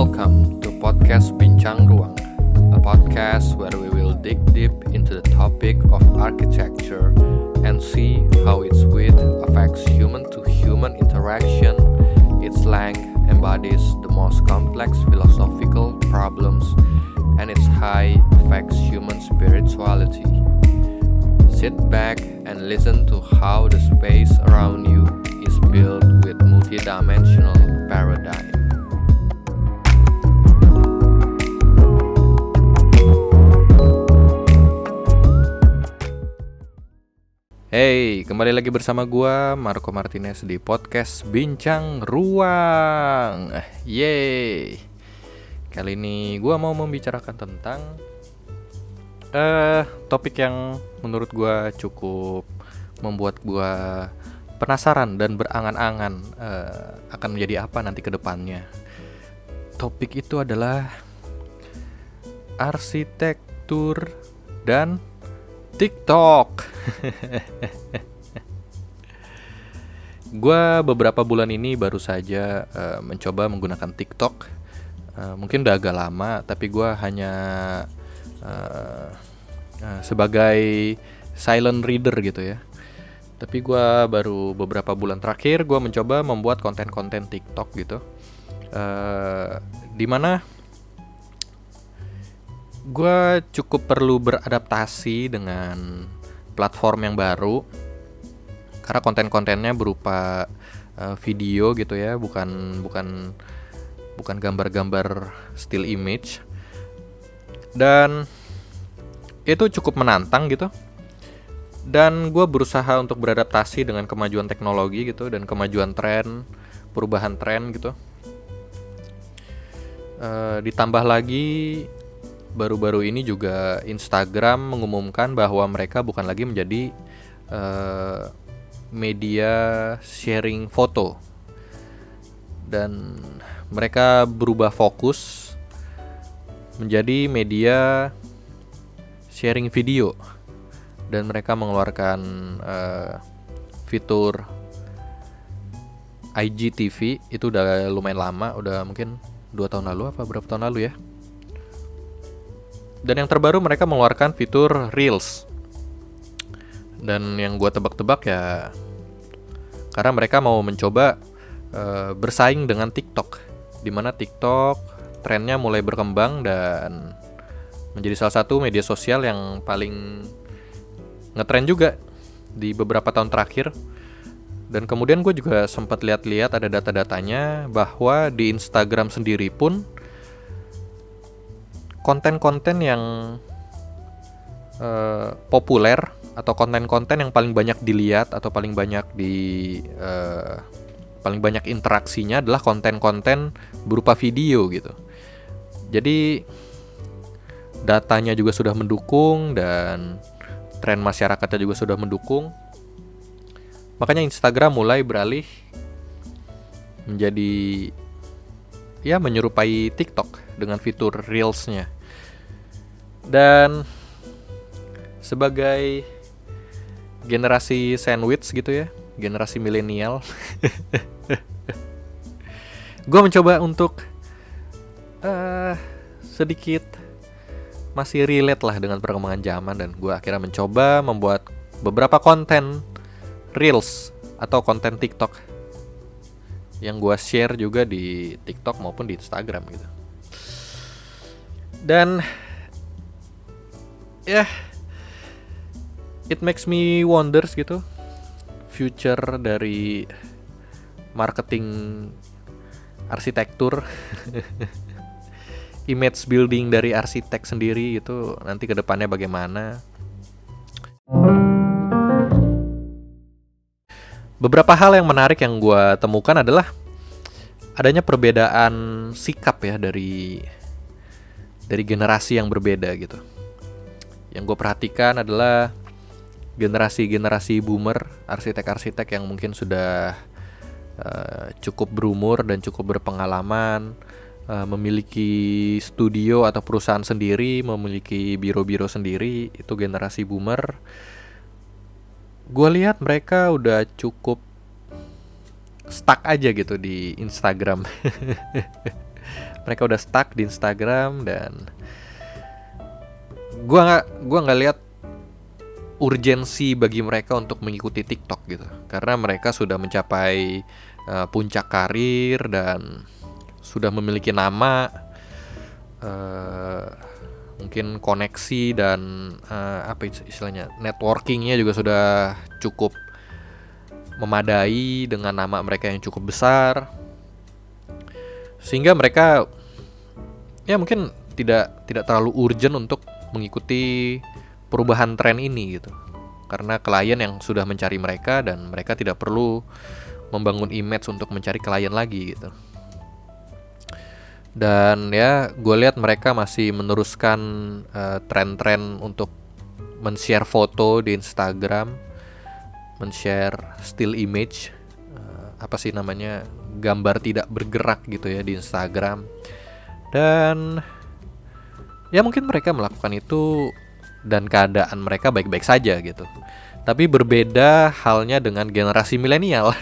Welcome to podcast Bincang Ruang, a podcast where we will dig deep into the topic of architecture and see how its width affects human to human interaction. Its length embodies the most complex philosophical problems, and its height affects human spirituality. Sit back and listen to how the space around you is built with multidimensional paradigm. Hey, kembali lagi bersama gua Marco Martinez di podcast Bincang Ruang. Yeay. Kali ini gua mau membicarakan tentang eh topik yang menurut gua cukup membuat gua penasaran dan berangan-angan eh, akan menjadi apa nanti ke depannya. Topik itu adalah arsitektur dan TikTok. Gua beberapa bulan ini baru saja uh, mencoba menggunakan TikTok. Uh, mungkin udah agak lama, tapi gua hanya uh, uh, sebagai silent reader gitu ya. Tapi gua baru beberapa bulan terakhir gua mencoba membuat konten-konten TikTok gitu. Uh, di mana gue cukup perlu beradaptasi dengan platform yang baru. Karena konten-kontennya berupa uh, video gitu ya bukan bukan bukan gambar-gambar still image. Dan itu cukup menantang gitu. Dan gue berusaha untuk beradaptasi dengan kemajuan teknologi gitu dan kemajuan tren perubahan tren gitu. Uh, ditambah lagi baru-baru ini juga Instagram mengumumkan bahwa mereka bukan lagi menjadi uh, media sharing foto. Dan mereka berubah fokus menjadi media sharing video. Dan mereka mengeluarkan uh, fitur IGTV itu udah lumayan lama udah mungkin dua tahun lalu apa berapa tahun lalu ya dan yang terbaru mereka mengeluarkan fitur Reels. Dan yang gue tebak-tebak ya karena mereka mau mencoba uh, bersaing dengan TikTok, di mana TikTok trennya mulai berkembang dan menjadi salah satu media sosial yang paling ngetren juga di beberapa tahun terakhir. Dan kemudian gue juga sempat lihat-lihat ada data-datanya bahwa di Instagram sendiri pun konten-konten yang uh, populer atau konten-konten yang paling banyak dilihat atau paling banyak di uh, paling banyak interaksinya adalah konten-konten berupa video gitu. Jadi datanya juga sudah mendukung dan tren masyarakatnya juga sudah mendukung. Makanya Instagram mulai beralih menjadi ya menyerupai TikTok dengan fitur Reels-nya. Dan sebagai generasi sandwich gitu ya, generasi milenial, gue mencoba untuk uh, sedikit masih relate lah dengan perkembangan zaman dan gue akhirnya mencoba membuat beberapa konten reels atau konten TikTok yang gue share juga di TikTok maupun di Instagram gitu. Dan ya yeah, it makes me wonders gitu future dari marketing arsitektur image building dari arsitek sendiri itu nanti ke depannya bagaimana. Beberapa hal yang menarik yang gue temukan adalah adanya perbedaan sikap ya dari dari generasi yang berbeda gitu. Yang gue perhatikan adalah generasi-generasi boomer, arsitek-arsitek yang mungkin sudah uh, cukup berumur dan cukup berpengalaman, uh, memiliki studio atau perusahaan sendiri, memiliki biro-biro sendiri, itu generasi boomer gue lihat mereka udah cukup stuck aja gitu di Instagram. mereka udah stuck di Instagram dan gua nggak gua nggak lihat urgensi bagi mereka untuk mengikuti TikTok gitu. Karena mereka sudah mencapai uh, puncak karir dan sudah memiliki nama uh, mungkin koneksi dan uh, apa istilahnya networkingnya juga sudah cukup memadai dengan nama mereka yang cukup besar sehingga mereka ya mungkin tidak tidak terlalu urgent untuk mengikuti perubahan tren ini gitu. Karena klien yang sudah mencari mereka dan mereka tidak perlu membangun image untuk mencari klien lagi gitu. Dan ya gue lihat mereka masih meneruskan uh, tren-tren untuk men-share foto di Instagram men-share still image uh, apa sih namanya gambar tidak bergerak gitu ya di Instagram. Dan ya mungkin mereka melakukan itu dan keadaan mereka baik-baik saja gitu. Tapi berbeda halnya dengan generasi milenial.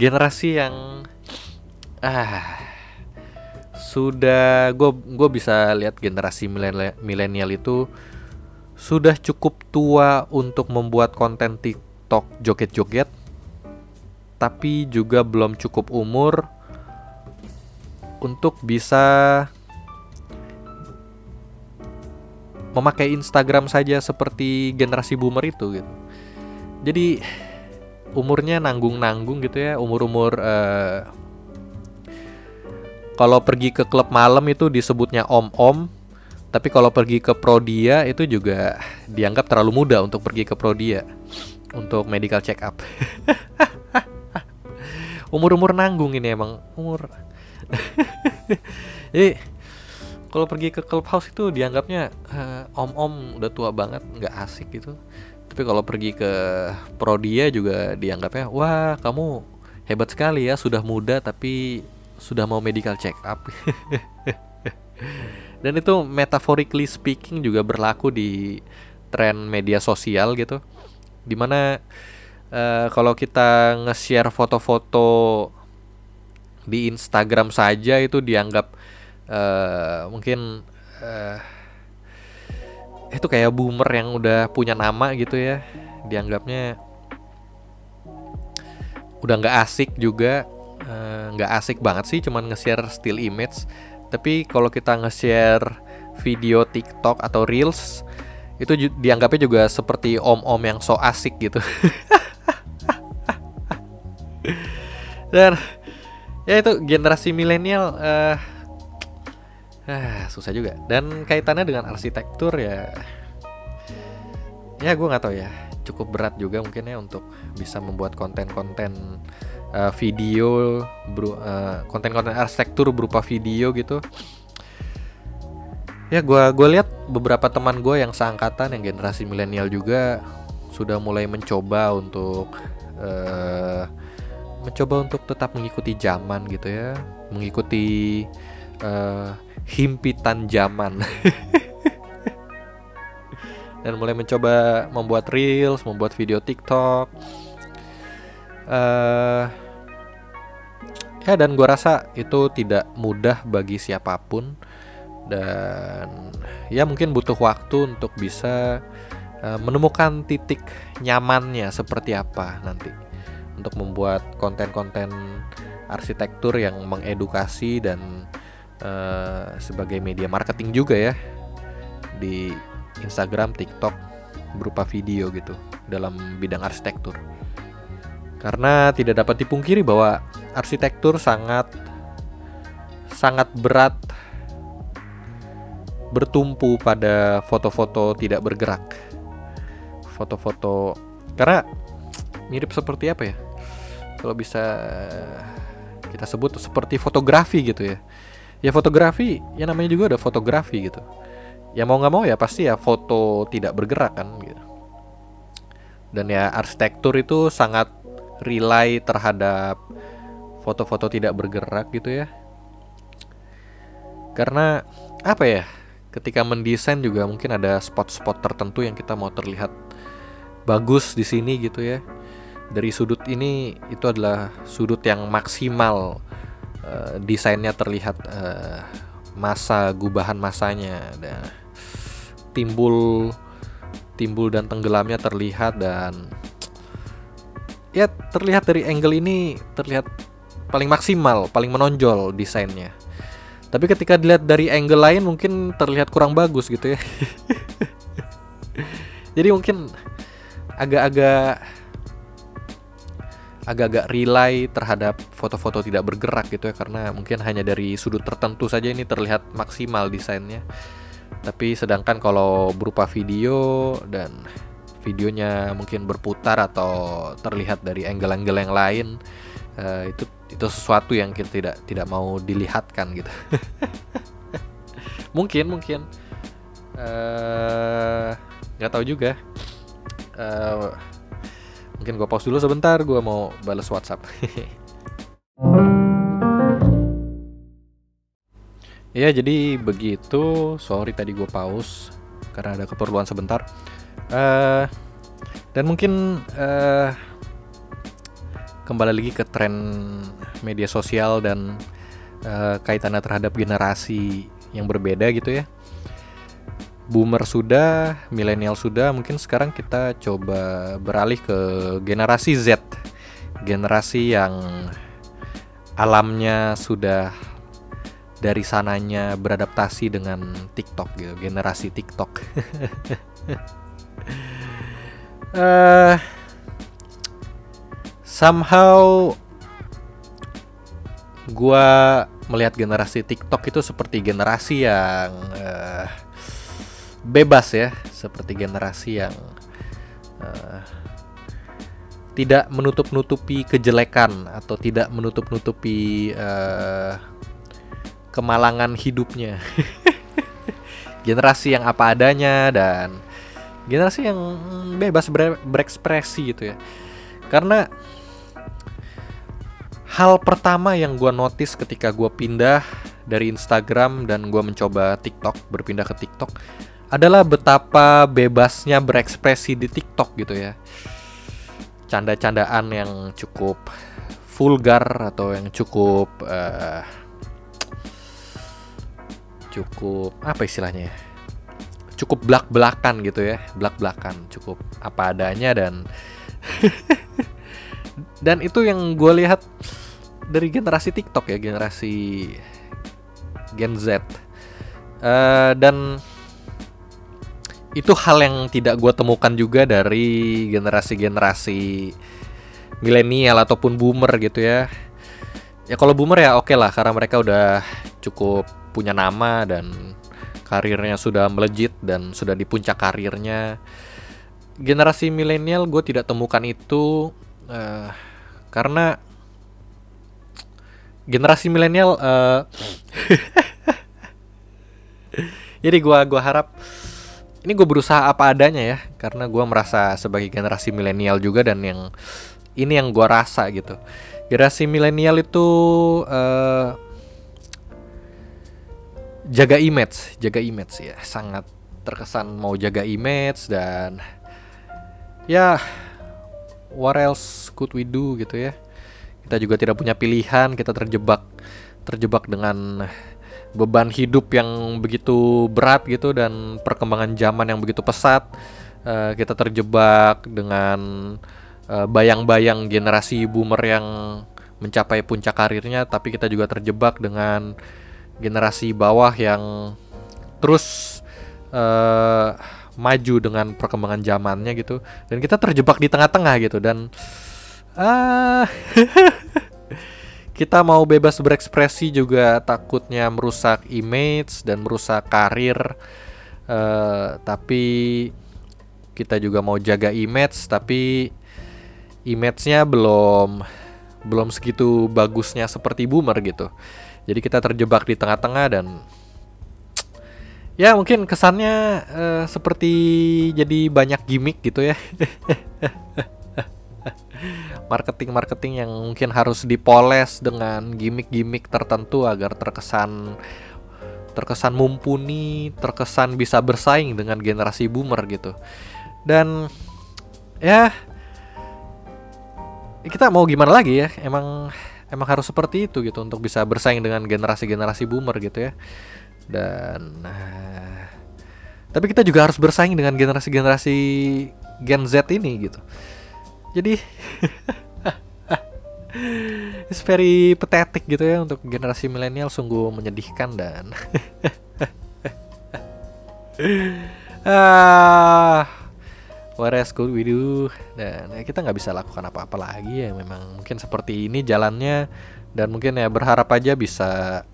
Generasi yang ah sudah gue gue bisa lihat generasi milenial itu sudah cukup tua untuk membuat konten TikTok joget-joget tapi juga belum cukup umur untuk bisa memakai Instagram saja seperti generasi boomer itu gitu. Jadi umurnya nanggung-nanggung gitu ya, umur-umur uh, kalau pergi ke klub malam itu disebutnya om-om, tapi kalau pergi ke Prodia itu juga dianggap terlalu muda untuk pergi ke Prodia untuk medical check up. Umur-umur nanggung ini emang umur. Jadi kalau pergi ke clubhouse itu dianggapnya uh, om-om udah tua banget, nggak asik gitu. Tapi kalau pergi ke Prodia juga dianggapnya wah kamu hebat sekali ya sudah muda tapi sudah mau medical check up. Dan itu metaphorically speaking juga berlaku di tren media sosial gitu. Di mana uh, kalau kita nge-share foto-foto di Instagram saja itu dianggap uh, mungkin uh, itu kayak boomer yang udah punya nama gitu ya. Dianggapnya udah nggak asik juga nggak uh, asik banget sih cuman nge-share still image. Tapi kalau kita nge-share video TikTok atau Reels itu dianggapnya juga seperti om-om yang so asik gitu dan ya itu generasi milenial uh, uh, susah juga. Dan kaitannya dengan arsitektur ya ya gue nggak tahu ya. Cukup berat juga mungkin ya untuk bisa membuat konten-konten uh, video bro, uh, konten-konten arsitektur berupa video gitu. Ya gue gue lihat beberapa teman gue yang seangkatan yang generasi milenial juga sudah mulai mencoba untuk uh, mencoba untuk tetap mengikuti zaman gitu ya. Mengikuti uh, himpitan zaman. Dan mulai mencoba membuat reels membuat video TikTok. Uh, ya dan gue rasa itu tidak mudah bagi siapa pun. Dan ya mungkin butuh waktu untuk bisa uh, menemukan titik nyamannya seperti apa nanti untuk membuat konten-konten arsitektur yang mengedukasi dan uh, sebagai media marketing juga ya di Instagram, TikTok berupa video gitu dalam bidang arsitektur. Karena tidak dapat dipungkiri bahwa arsitektur sangat sangat berat bertumpu pada foto-foto tidak bergerak. Foto-foto karena mirip seperti apa ya? Kalau bisa kita sebut seperti fotografi gitu ya. Ya fotografi, ya namanya juga ada fotografi gitu. Ya mau nggak mau ya pasti ya foto tidak bergerak kan gitu. Dan ya arsitektur itu sangat rely terhadap foto-foto tidak bergerak gitu ya karena apa ya ketika mendesain juga mungkin ada spot-spot tertentu yang kita mau terlihat bagus di sini gitu ya dari sudut ini itu adalah sudut yang maksimal uh, desainnya terlihat uh, masa gubahan masanya dan timbul timbul dan tenggelamnya terlihat dan ya terlihat dari angle ini terlihat paling maksimal, paling menonjol desainnya. Tapi ketika dilihat dari angle lain mungkin terlihat kurang bagus gitu ya. Jadi mungkin agak-agak agak-agak relay terhadap foto-foto tidak bergerak gitu ya karena mungkin hanya dari sudut tertentu saja ini terlihat maksimal desainnya. Tapi sedangkan kalau berupa video dan videonya mungkin berputar atau terlihat dari angle-angle yang lain uh, itu itu sesuatu yang kita tidak tidak mau dilihatkan gitu. mungkin mungkin eh, nggak uh, tahu juga. Uh, Mungkin gue pause dulu sebentar, gue mau balas WhatsApp. ya jadi begitu. Sorry tadi gue pause karena ada keperluan sebentar. Uh, dan mungkin uh, kembali lagi ke tren media sosial dan uh, kaitannya terhadap generasi yang berbeda gitu ya boomer sudah, milenial sudah, mungkin sekarang kita coba beralih ke generasi Z. Generasi yang alamnya sudah dari sananya beradaptasi dengan TikTok gitu, generasi TikTok. uh, somehow gua melihat generasi TikTok itu seperti generasi yang uh, bebas ya seperti generasi yang uh, tidak menutup-nutupi kejelekan atau tidak menutup-nutupi uh, kemalangan hidupnya. Generasi yang apa adanya dan generasi yang bebas ber berekspresi gitu ya. Karena hal pertama yang gue notice ketika gue pindah dari Instagram dan gue mencoba TikTok berpindah ke TikTok adalah betapa bebasnya berekspresi di TikTok gitu ya. Canda-candaan yang cukup vulgar atau yang cukup uh, cukup apa istilahnya ya? Cukup belak-belakan gitu ya, belak-belakan, cukup apa adanya dan dan itu yang gue lihat dari generasi TikTok ya, generasi Gen Z. Uh, dan itu hal yang tidak gue temukan juga dari generasi-generasi milenial ataupun boomer gitu ya. Ya kalau boomer ya oke okay lah karena mereka udah cukup punya nama dan karirnya sudah melejit dan sudah di puncak karirnya. Generasi milenial gue tidak temukan itu uh, karena generasi milenial uh, jadi gue gua harap ini gue berusaha apa adanya ya karena gue merasa sebagai generasi milenial juga dan yang ini yang gue rasa gitu. Generasi milenial itu uh, jaga image jaga image ya. Sangat terkesan mau jaga image dan ya what else could we do gitu ya. Kita juga tidak punya pilihan kita terjebak terjebak dengan beban hidup yang begitu berat gitu dan perkembangan zaman yang begitu pesat uh, kita terjebak dengan eh, bayang-bayang generasi boomer yang mencapai puncak karirnya tapi kita juga terjebak dengan generasi bawah yang terus uh, maju dengan perkembangan zamannya gitu. Dan kita terjebak di tengah-tengah gitu dan uh, kita mau bebas berekspresi juga takutnya merusak image dan merusak karir. Uh, tapi kita juga mau jaga image tapi image-nya belum belum segitu bagusnya seperti boomer gitu. Jadi kita terjebak di tengah-tengah dan ya mungkin kesannya uh, seperti jadi banyak gimmick gitu ya marketing-marketing yang mungkin harus dipoles dengan gimmick-gimmick tertentu agar terkesan terkesan mumpuni, terkesan bisa bersaing dengan generasi boomer gitu. Dan ya kita mau gimana lagi ya? Emang emang harus seperti itu gitu untuk bisa bersaing dengan generasi-generasi boomer gitu ya dan uh, tapi kita juga harus bersaing dengan generasi-generasi Gen Z ini gitu jadi it's very pathetic gitu ya untuk generasi milenial sungguh menyedihkan dan ah what else could we do? Dan ya, kita nggak bisa lakukan apa-apa lagi ya memang mungkin seperti ini jalannya dan mungkin ya berharap aja bisa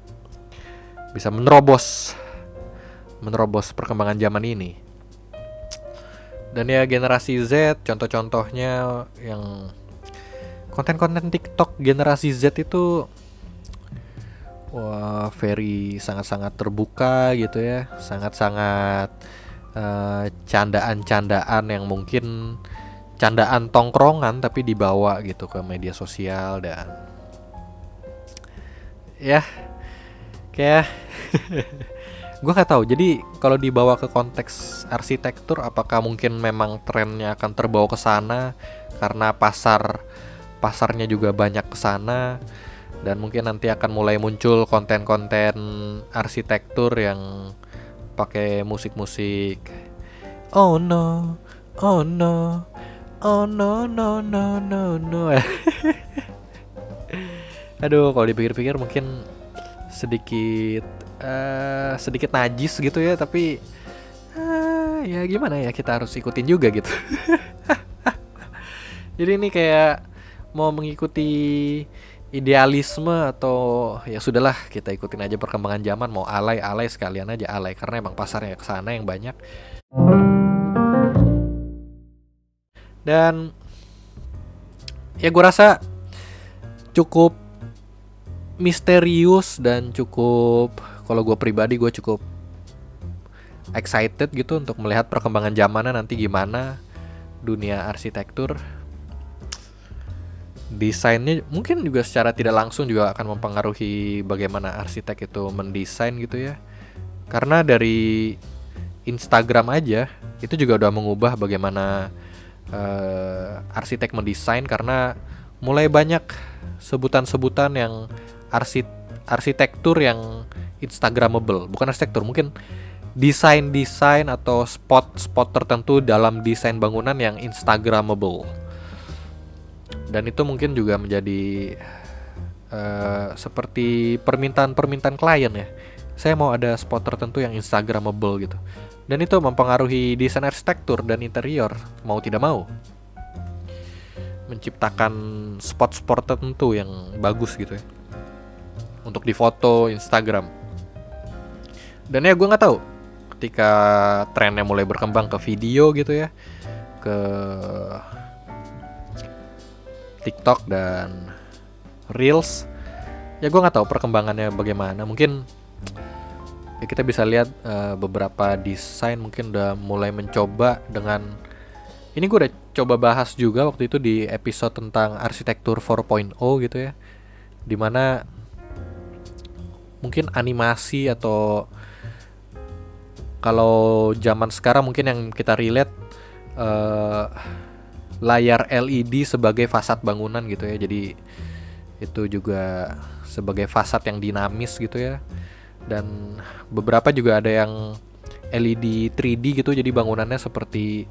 bisa menerobos menerobos perkembangan zaman ini dan ya generasi Z contoh-contohnya yang konten-konten TikTok generasi Z itu wah very sangat-sangat terbuka gitu ya. Sangat-sangat uh, candaan-candaan yang mungkin candaan tongkrongan tapi dibawa gitu ke media sosial dan ya kayak gue nggak tahu. Jadi kalau dibawa ke konteks arsitektur apakah mungkin memang trennya akan terbawa ke sana? Karena pasar pasarnya juga banyak ke sana. Dan mungkin nanti akan mulai muncul konten-konten arsitektur yang pakai musik-musik. Oh no oh no oh no no no no no. Aduh kalau dipikir-pikir mungkin sedikit uh, sedikit najis gitu ya tapi uh, ya gimana ya kita harus ikutin juga gitu. Jadi ini kayak mau mengikuti idealisme atau ya sudahlah kita ikutin aja perkembangan zaman mau alay alay sekalian aja alay karena emang pasarnya ke sana yang banyak. Dan ya gue rasa cukup misterius dan cukup kalau gue pribadi gue cukup excited gitu untuk melihat perkembangan zamannya nanti gimana dunia arsitektur. Desainnya mungkin juga secara tidak langsung juga akan mempengaruhi bagaimana arsitek itu mendesain gitu ya. Karena dari Instagram aja itu juga udah mengubah bagaimana uh, arsitek mendesain karena mulai banyak sebutan-sebutan yang arsit arsitektur yang instagramable bukan arsitektur mungkin desain-desain atau spot-spot tertentu dalam desain bangunan yang instagramable. Dan itu mungkin juga menjadi uh, seperti permintaan-permintaan klien ya. Saya mau ada spot tertentu yang instagramable gitu. Dan itu mempengaruhi desain arsitektur dan interior mau tidak mau. Menciptakan spot-spot tertentu yang bagus gitu ya. Untuk difoto Instagram dan ya gue nggak tahu. Ketika trennya mulai berkembang ke video gitu ya ke TikTok dan Reels ya gue nggak tahu perkembangannya bagaimana. Mungkin ya kita bisa lihat uh, beberapa desain mungkin udah mulai mencoba dengan ini gue udah coba bahas juga waktu itu di episode tentang arsitektur 4.0 gitu ya. Di mana mungkin animasi atau kalau zaman sekarang mungkin yang kita relate uh, layar LED sebagai fasad bangunan gitu ya. Jadi itu juga sebagai fasad yang dinamis gitu ya. Dan beberapa juga ada yang LED 3D gitu jadi bangunannya seperti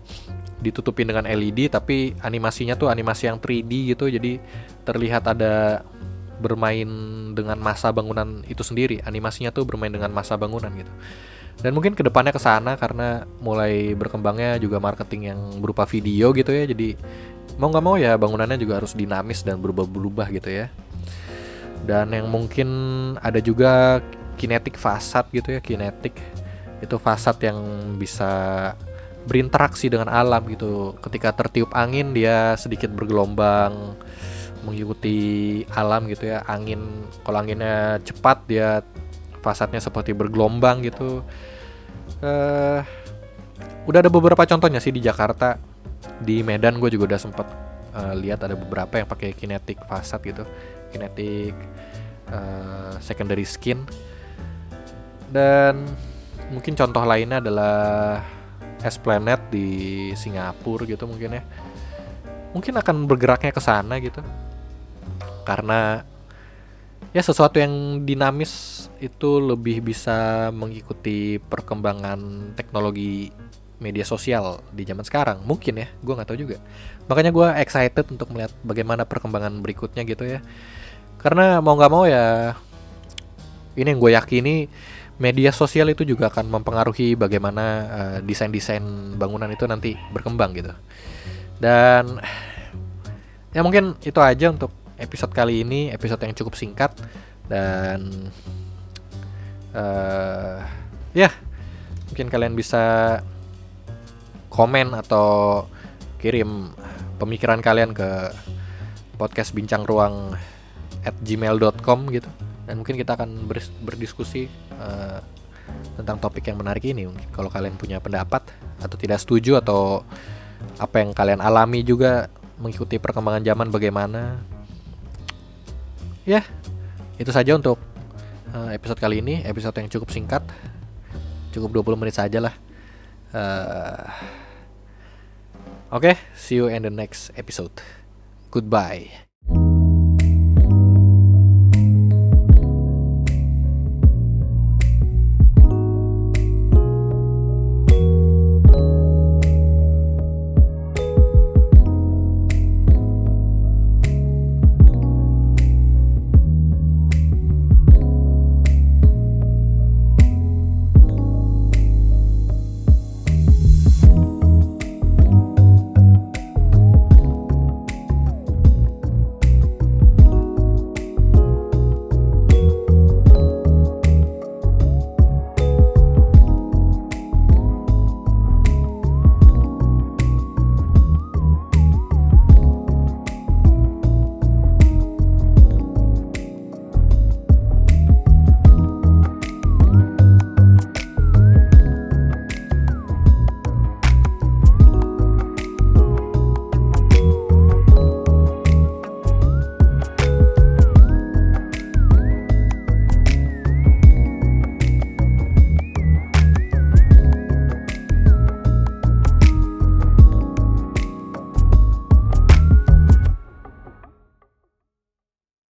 ditutupin dengan LED tapi animasinya tuh animasi yang 3D gitu jadi terlihat ada bermain dengan masa bangunan itu sendiri animasinya tuh bermain dengan masa bangunan gitu dan mungkin ke depannya ke sana karena mulai berkembangnya juga marketing yang berupa video gitu ya. Jadi mau nggak mau ya bangunannya juga harus dinamis dan berubah-berubah gitu ya. Dan yang mungkin ada juga kinetik fasad gitu ya kinetik. Itu fasad yang bisa berinteraksi dengan alam gitu. Ketika tertiup angin dia sedikit bergelombang mengikuti alam gitu ya. Angin kalau anginnya cepat dia fasadnya seperti bergelombang gitu. Uh, udah ada beberapa contohnya sih di Jakarta. Di Medan gue juga udah sempet uh, lihat ada beberapa yang pakai kinetic fasad gitu. Kinetic uh, secondary skin. Dan mungkin contoh lainnya adalah Esplanade di Singapura gitu mungkin ya. Mungkin akan bergeraknya ke sana gitu. Karena ya sesuatu yang dinamis itu lebih bisa mengikuti perkembangan teknologi media sosial di zaman sekarang. Mungkin ya gue nggak tahu juga. Makanya gue excited untuk melihat bagaimana perkembangan berikutnya gitu ya. Karena mau nggak mau ya ini yang gue yakini media sosial itu juga akan mempengaruhi bagaimana uh, desain-desain bangunan itu nanti berkembang gitu. Dan ya mungkin itu aja untuk episode kali ini episode yang cukup singkat dan uh, ya mungkin kalian bisa komen atau kirim pemikiran kalian ke podcast bincang ruang at gmail.com gitu. Dan mungkin kita akan berdiskusi uh, tentang topik yang menarik ini mungkin kalau kalian punya pendapat atau tidak setuju atau apa yang kalian alami juga mengikuti perkembangan zaman bagaimana ya itu saja untuk uh, episode kali ini. Episode yang cukup singkat. Cukup 20 menit saja lah. Uh, oke okay, see you in the next episode. Goodbye